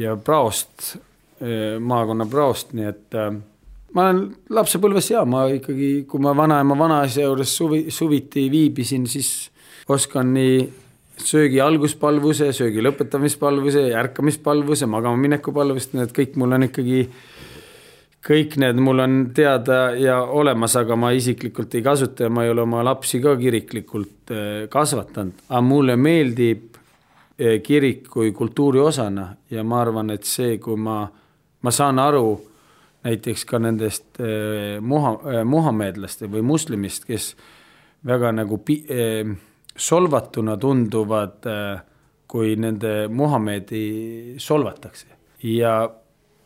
ja praost, eh, maakonna praost, nii et ma olen lapsepõlves ja ma ikkagi, kui ma vanaema vanaisa juures suvi, suviti viibisin, siis oskan nii söögi alguspalvuse, söögi lõpetamispalvuse, ärkamispalvuse, magama mineku palvust, need kõik mul on ikkagi, kõik need mul on teada ja olemas, aga ma isiklikult ei kasuta ja ma ei ole oma lapsi ka kiriklikult eh, kasvatanud, aga mulle meeldib eh, kirik kui kultuuri osana ja ma arvan, et see, kui ma, ma saan aru näiteks ka nendest eh, muha, eh, muhamedlaste või muslimist, kes väga nagu pi-, eh, solvatuna tunduvad, kui nende Muhamedi solvatakse. ja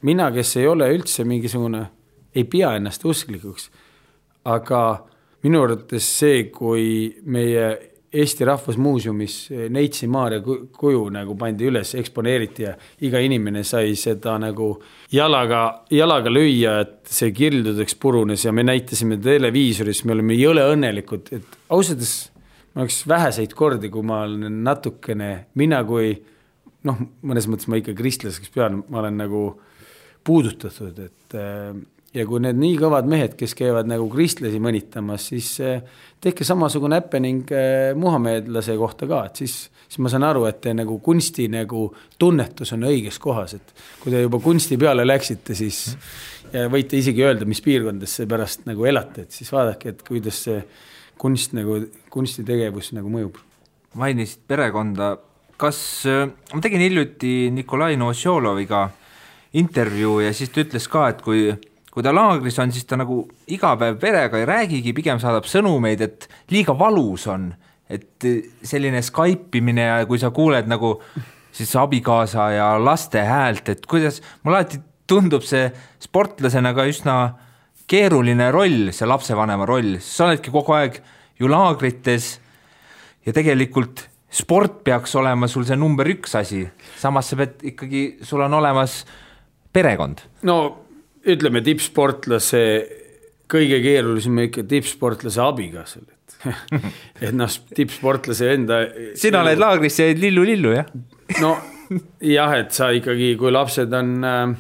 mina, kes ei ole üldse mingisugune, ei pea ennast usklikuks, aga minu arvates see, kui meie Eesti Rahvusmuuseumis Neitsi Maarja kuju nagu pandi üles, eksponeeriti ja iga inimene sai seda nagu jalaga, jalaga lüüa, et see kildudeks purunes ja me näitasime televiisoris, me olime jõle õnnelikud, et ausalt öeldes ma oleks väheseid kordi, kui ma olen natukene, mina kui noh, mõnes mõttes ma ikka kristlaseks pean, ma olen nagu puudutatud, et ja kui need nii kõvad mehed, kes käivad nagu kristlasi mõnitamas, siis eh, tehke samasugune happening eh, muhamedlase kohta ka, et siis, siis ma saan aru, et te nagu kunsti nagu tunnetus on õiges kohas, et kui te juba kunsti peale läksite, siis ja võite isegi öelda, mis piirkondades te pärast nagu elate, et siis vaadake, et kuidas see kunst nagu, kunstitegevus nagu mõjub. mainisid perekonda, kas, eh, ma tegin hiljuti Nikolai Novosjoloviga intervjuu ja siis ta ütles ka, et kui kui ta laagris on, siis ta nagu iga päev perega ei räägigi, pigem saadab sõnumeid, et liiga valus on, et selline Skype imine ja kui sa kuuled nagu siis abikaasa ja laste häält, et kuidas, mulle alati tundub see sportlasena ka üsna keeruline roll, see lapsevanema roll, sa oledki kogu aeg ju laagrites ja tegelikult sport peaks olema sul see number üks asi, samas sa pead ikkagi, sul on olemas perekond. no ütleme tippsportlase kõige keerulisem ikka tippsportlase abikaasal, et et noh, tippsportlase enda. sina oled laagris ja jäid lillu-lillu, jah? no jah, et sa ikkagi, kui lapsed on äh,,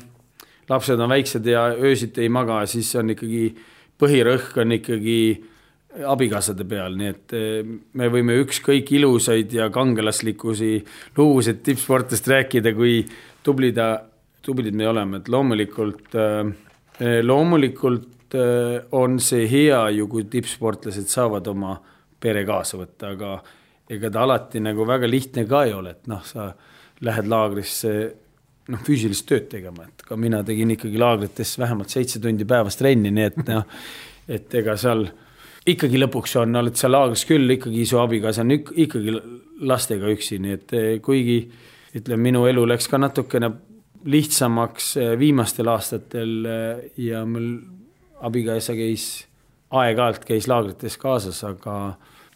lapsed on väiksed ja öösiti ei maga, siis on ikkagi põhirõhk on ikkagi abikaasade peal, nii et äh, me võime ükskõik ilusaid ja kangelaslikkusi lugusid tippsportlast rääkida, kui tubli ta tublid me oleme, et loomulikult, äh, loomulikult äh, on see hea ju, kui tippsportlased saavad oma pere kaasa võtta, aga ega ta alati nagu väga lihtne ka ei ole, et noh, sa lähed laagrisse noh, füüsilist tööd tegema, et ka mina tegin ikkagi laagrites vähemalt seitse tundi päevas trenni, nii et noh, et ega seal ikkagi lõpuks on, oled sa laagris küll, ikkagi su abikaasa on ikkagi lastega üksi, nii et eh, kuigi ütleme, minu elu läks ka natukene lihtsamaks eh, viimastel aastatel eh, ja mul abikaasa käis, aeg-ajalt käis laagrites kaasas, aga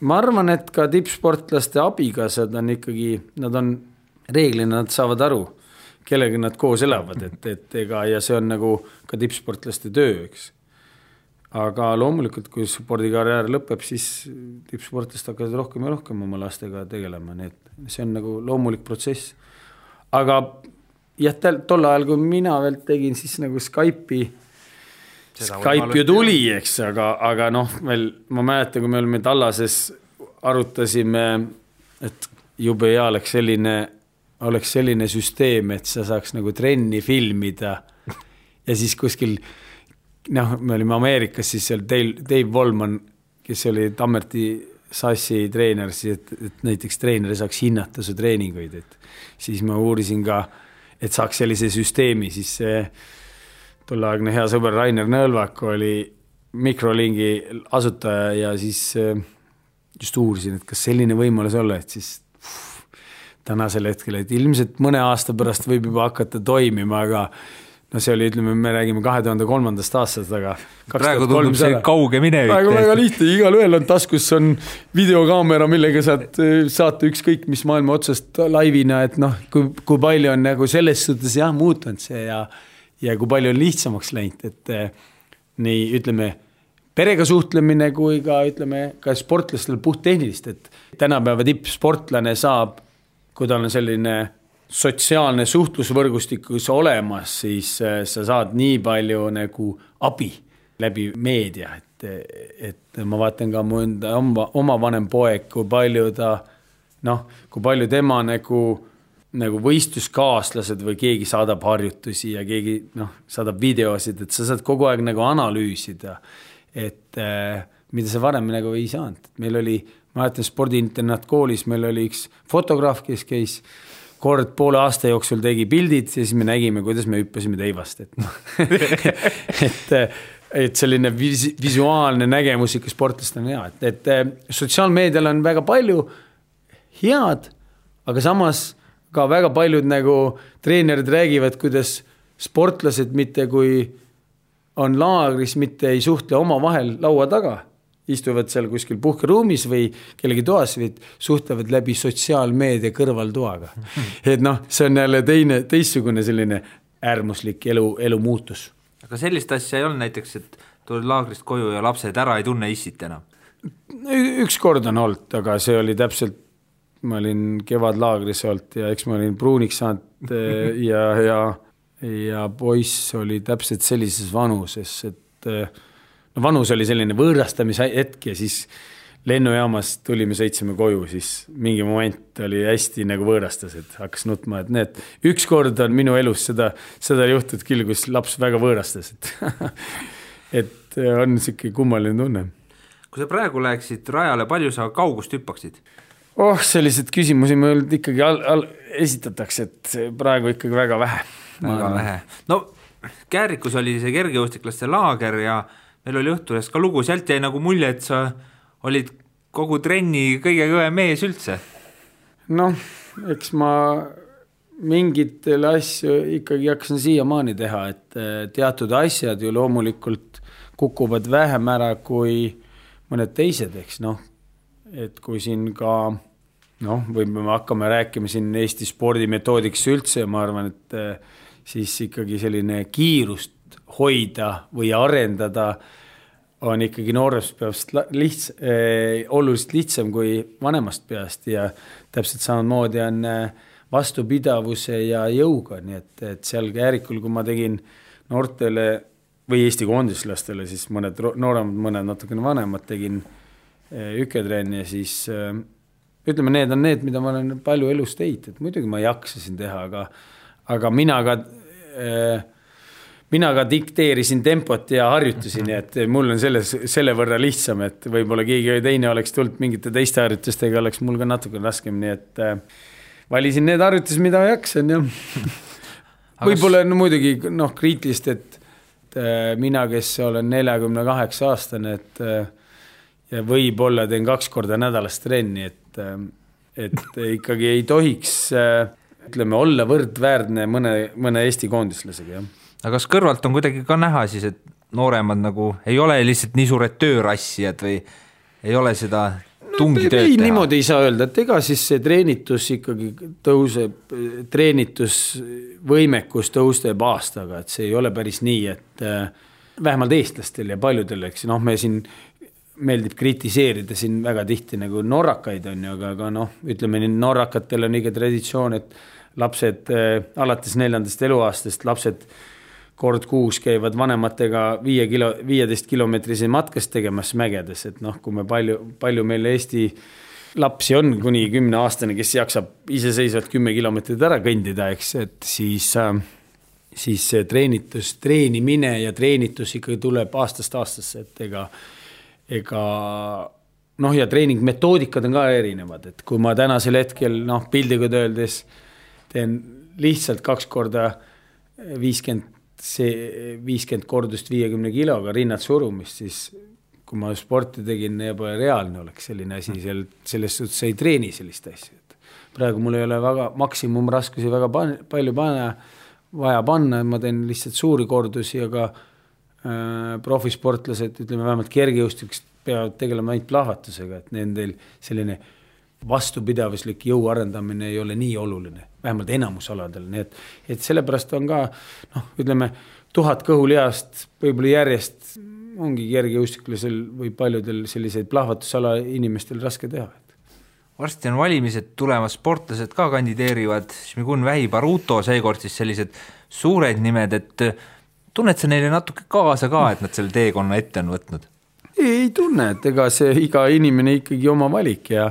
ma arvan, et ka tippsportlaste abikaasad on ikkagi, nad on, reeglina nad saavad aru, kellega nad koos elavad, et, et ega ja see on nagu ka tippsportlaste töö, eks. aga loomulikult, kui spordikarjäär lõpeb, siis tippsportlased hakkavad rohkem ja rohkem oma lastega tegelema, nii et see on nagu loomulik protsess. aga jah, tol ajal, kui mina veel tegin, siis nagu Skype'i, Skype ju tuli, eks, aga, aga noh, veel ma mäletan, kui me olime Tallases, arutasime, et jube hea oleks selline, oleks selline süsteem, et sa saaks nagu trenni filmida. Ja siis kuskil noh, me olime Ameerikas, siis seal Dave, Dave Wallman, kes oli Tammerti sassi treener, siis et, et näiteks treener saaks hinnata su treeninguid, et siis ma uurisin ka et saaks sellise süsteemi, siis see tolleaegne hea sõber Rainer Nõlvak oli mikrolingi asutaja ja siis äh, just uurisin, et kas selline võimalus olla, et siis pff, tänasel hetkel, et ilmselt mõne aasta pärast võib juba hakata toimima, aga no see oli, ütleme, me räägime kahe tuhande kolmandast aastast, aga praegu tundub see kauge minevik. praegu väga lihtne, igalühel on taskus on videokaamera, millega saad saata ükskõik mis maailma otsast laivina, et noh, kui, kui palju on nagu selles suhtes jah, muutunud see ja ja kui palju on lihtsamaks läinud, et eh, nii ütleme, perega suhtlemine kui ka ütleme, ka sportlastel puhttehnilist, et tänapäeva tippsportlane saab, kui tal on selline sotsiaalne suhtlusvõrgustikus olemas, siis äh, sa saad nii palju nagu abi läbi meedia, et, et ma vaatan ka mu enda oma, oma vanem poeg, kui palju ta noh, kui palju tema nagu, nagu võistluskaaslased või keegi saadab harjutusi ja keegi noh, saadab videosid, et sa saad kogu aeg nagu analüüsida, et äh, mida sa varem nagu ei saanud, meil oli, ma mäletan spordiinternaatkoolis, meil oli üks fotograaf, kes käis kord poole aasta jooksul tegi pildid ja siis me nägime, kuidas me hüppasime teivast, et noh et, et selline vis-, visuaalne nägemus ikka sportlastel on hea, et, et sotsiaalmeedial on väga palju head, aga samas ka väga paljud nagu treenerid räägivad, kuidas sportlased mitte kui on laagris, mitte ei suhtle omavahel laua taga istuvad seal kuskil puhkeruumis või kellegi toas, vaid suhtlevad läbi sotsiaalmeedia kõrvaltoaga. et noh, see on jälle teine, teistsugune selline äärmuslik elu, elu muutus. aga sellist asja ei olnud näiteks, et tuled laagrist koju ja lapsed ära ei tunne issit enam? üks kord on olnud, aga see oli täpselt, ma olin kevadlaagris olnud ja eks ma olin pruuniks saanud ja, ja, ja poiss oli täpselt sellises vanuses, et no vanus oli selline võõrastamise hetk ja siis lennujaamas tulime, sõitsime koju, siis mingi moment oli hästi nagu võõrastas, et hakkas nutma, et need, ükskord on minu elus seda, seda juhtunud küll, kus laps väga võõrastas, et et on niisugune kummaline tunne. kui sa praegu läheksid rajale, palju sa kaugust hüppaksid? oh, selliseid küsimusi mul ikkagi all, all esitatakse, et praegu ikkagi väga vähe. väga vähe, no Käärikus oli see kergejõustiklaste laager ja meil oli Õhtulehest ka lugu, sealt jäi nagu mulje, et sa olid kogu trenni kõige kõvem mees üldse. noh, eks ma mingitel asju ikkagi jaksan siiamaani teha, et eh, teatud asjad ju loomulikult kukuvad vähem ära kui mõned teised, eks noh, et kui siin ka noh, või me hakkame rääkima siin Eesti spordimetoodikast üldse, ma arvan, et eh, siis ikkagi selline kiirust hoida või arendada on ikkagi noorest peast lihts- eh,, oluliselt lihtsam kui vanemast peast ja täpselt samamoodi on eh, vastupidavuse ja jõuga, nii et, et seal Käärikul, kui ma tegin noortele või Eesti koondislastele, siis mõned nooremad, mõned natukene vanemad, tegin eh, üketrenni ja siis eh, ütleme, need on need, mida ma olen palju elus teinud, et muidugi ma jaksasin teha, aga, aga mina ka äh, mina ka dikteerisin tempot ja harjutusi, nii et mul on selles, selle võrra lihtsam, et võib-olla keegi teine oleks tulnud mingite teiste harjutustega, oleks mul ka natuke raskem, nii et äh, valisin need harjutused, mida jaksan ja võib-olla on no, muidugi noh, kriitilist, et äh, mina, kes olen neljakümne kaheksa aastane, et äh, ja võib-olla teen kaks korda nädalas trenni, et, et ikkagi ei tohiks ütleme, olla võrdväärne mõne, mõne Eesti koondislasega, jah aga kas kõrvalt on kuidagi ka näha siis, et nooremad nagu ei ole lihtsalt nii suured töörassijad või ei ole seda tungi no, tööd ei, teha? niimoodi ei saa öelda, et ega siis see treenitus ikkagi tõuseb, treenitusvõimekus tõusteb aastaga, et see ei ole päris nii, et äh, vähemalt eestlastel ja paljudel, eks. Noh, me siin meeldib kritiseerida siin väga tihti nagu norrakaid on ju, aga, aga noh, ütleme nii, norrakatel on ikka traditsioon, et lapsed äh, alates neljandast eluaastast lapsed äh, kord kuus käivad vanematega viie kilo, viieteist kilomeetrise matkast tegemas mägedes, et noh, kui me palju, palju meil Eesti lapsi on kuni kümneaastane, kes jaksab iseseisvalt kümme kilomeetrit ära kõndida, eks, et siis äh, siis see treenitus, treenimine ja treenitus ikkagi tuleb aastast aastasse, et ega, ega noh, ja treeningmetoodikad on ka erinevad, et kui ma tänasel hetkel noh, piltlikult öeldes teen lihtsalt kaks korda viiskümmend see viiskümmend kordust viiekümne kiloga rinnad surumist, siis kui ma sporti tegin, jube reaalne oleks selline asi, seal selles suhtes ei treeni sellist asja, et praegu mul ei ole väga maksimumraskusi väga pan, palju panna, vaja panna, ma teen lihtsalt suuri kordusi, aga äh, profisportlased, ütleme vähemalt kergejõustikust peavad tegelema ainult plahvatusega, et nendel selline vastupidavuslik jõu arendamine ei ole nii oluline, vähemalt enamus aladel, nii et, et sellepärast on ka noh, ütleme tuhat kõhulihast võib-olla järjest ongi kergejõustiklasel või paljudel selliseid plahvatusala inimestel raske teha. varsti on valimised tulemas, sportlased ka kandideerivad, Šmigun Vähi, Baruto, seekord siis sellised suured nimed, et tunned sa neile natuke kaasa ka, et nad selle teekonna ette on võtnud? ei, tunne, et ega see iga inimene ikkagi oma valik ja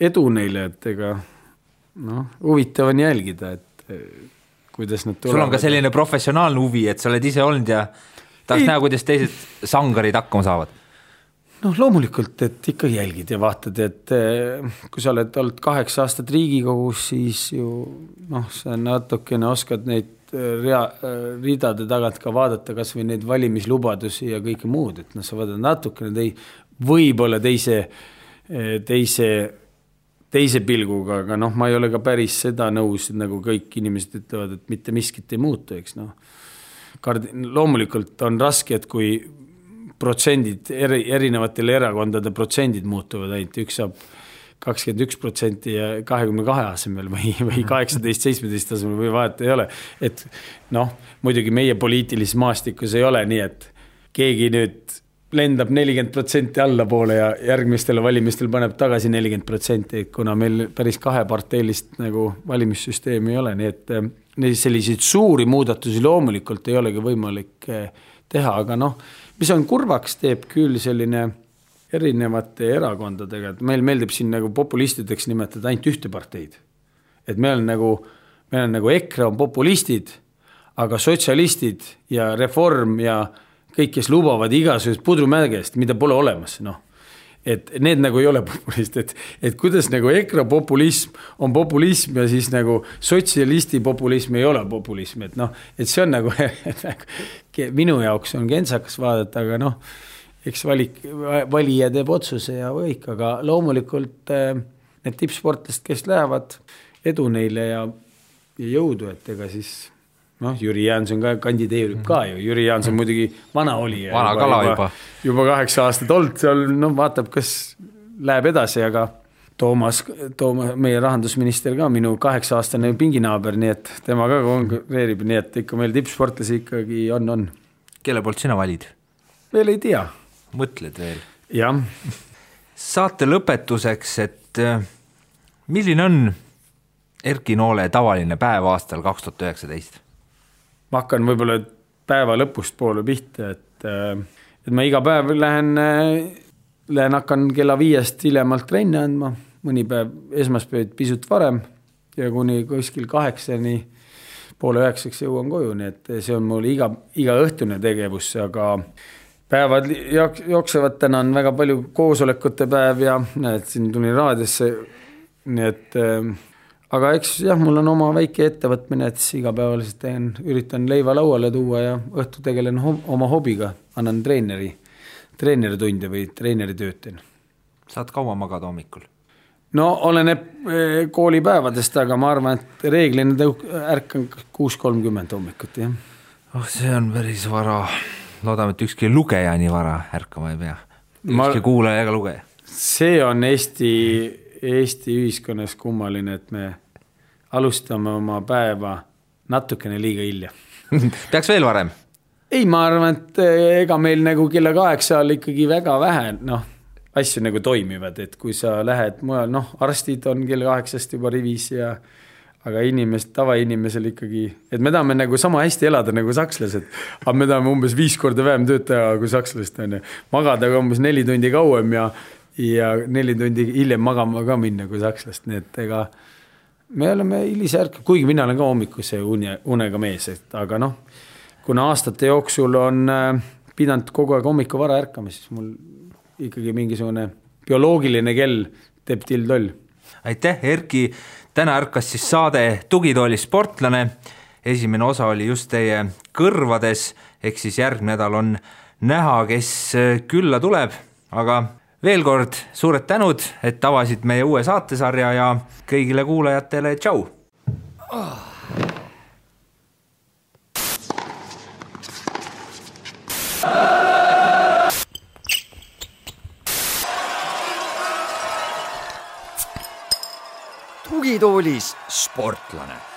edu neile, et ega noh, huvitav on jälgida, et kuidas nad tulevad. sul on ka selline professionaalne huvi, et sa oled ise olnud ja tahaks näha, kuidas teised sangarid hakkama saavad. noh, loomulikult, et ikka jälgid ja vaatad, et eh, kui sa oled olnud kaheksa aastat Riigikogus, siis ju noh, sa natukene oskad neid eh, rea, eh, ridade tagant ka vaadata kasvõi neid valimislubadusi ja kõike muud, et noh, sa vaatad natukene tei-, võib-olla teise, teise teise pilguga, aga noh, ma ei ole ka päris seda nõus, nagu kõik inimesed ütlevad, et mitte miskit ei muutu, eks noh. Kard-, loomulikult on raske, et kui protsendid eri, erinevatel erakondade protsendid muutuvad ainult, üks saab kakskümmend üks protsenti ja kahekümne kahe asemel või, või kaheksateist, seitsmeteist asemel või vahet ei ole. et noh, muidugi meie poliitilises maastikus ei ole nii, et keegi nüüd lendab nelikümmend protsenti allapoole ja järgmistel valimistel paneb tagasi nelikümmend protsenti, kuna meil päris kaheparteilist nagu valimissüsteemi ei ole, nii et eh, neid selliseid suuri muudatusi loomulikult ei olegi võimalik eh, teha, aga noh, mis on kurvaks teeb küll selline erinevate erakondadega, et meil meeldib siin nagu populistideks nimetada ainult ühte parteid. et meil on nagu, meil on nagu EKRE on populistid, aga sotsialistid ja Reform ja kõik, kes lubavad igasugust pudrumägest, mida pole olemas, noh. et need nagu ei ole populist, et, et kuidas nagu EKRE populism on populism ja siis nagu sotsialisti populism ei ole populism, et noh, et see on nagu minu jaoks on kentsakas vaadata, aga noh, eks valik, valija teeb otsuse ja kõik, aga loomulikult eh, need tippsportlased, kes lähevad, edu neile ja, ja jõudu, et ega siis noh, Jüri Jaanson ka kandideerib ka ju, Jüri Jaanson muidugi vana olija. vana kala juba. juba kaheksa aastat olnud seal, noh, vaatab, kas läheb edasi, aga Toomas, Toomas, meie rahandusminister ka minu kaheksa-aastane pinginaaber, nii et tema ka konkureerib, nii et ikka meil tippsportlasi ikkagi on, on. kelle poolt sina valid? veel ei tea. mõtled veel? jah. saate lõpetuseks, et äh, milline on Erki Noole tavaline päev aastal kaks tuhat üheksateist? Ma hakkan võib-olla päeva lõpust poole pihta, et, et ma iga päev lähen, äh, lähen, hakkan kella viiest hiljemalt trenni andma, mõni päev esmaspäeviti pisut varem ja kuni kuskil kaheksani, poole üheksaks jõuan koju, nii et see on mul iga, igaõhtune tegevus, aga päevad jooksevad, täna on väga palju koosolekute päev ja näed, siin tulin raadiosse, nii et aga eks jah, mul on oma väike ettevõtmine, et siis igapäevaselt teen, üritan leiva lauale tuua ja õhtul tegelen ho oma hobiga, annan treeneri, treeneritunde või treeneritööd teen. saad kaua magada hommikul? no oleneb eh, koolipäevadest, aga ma arvan, et reeglina tõuk-, ärkan kuus kolmkümmend hommikuti, jah. oh, see on päris vara. loodame, et ükski lugeja nii vara ärkama ei pea. ükski ma... kuulaja ega lugeja. see on Eesti, Eesti ühiskonnas kummaline, et me alustame oma päeva natukene liiga hilja peaks veel varem? ei, ma arvan, et eh, ega meil nagu kella kaheksa all ikkagi väga vähe, noh, asju nagu toimivad, et kui sa lähed mujal, noh, arstid on kella kaheksast juba rivis ja aga inimest, tavainimesel ikkagi, et me tahame nagu sama hästi elada nagu sakslased, aga me tahame umbes viis korda vähem tööd teha kui sakslased, on ju. magada ka umbes neli tundi kauem ja, ja neli tundi hiljem magama ka minna kui sakslast, nii et ega me oleme hilisärk, kuigi mina olen ka hommikuse une, unega mees, et aga noh, kuna aastate jooksul on äh, pidanud kogu aeg hommikul vara ärkama, siis mul ikkagi mingisugune bioloogiline kell teeb till-toll. aitäh, Erki. täna ärkas siis saade Tugitooli sportlane. esimene osa oli just teie kõrvades, ehk siis järgmine nädal on näha, kes äh, külla tuleb, aga veel kord suured tänud, et avasid meie uue saatesarja ja kõigile kuulajatele tšau! Oh.. tugitoolis sportlane.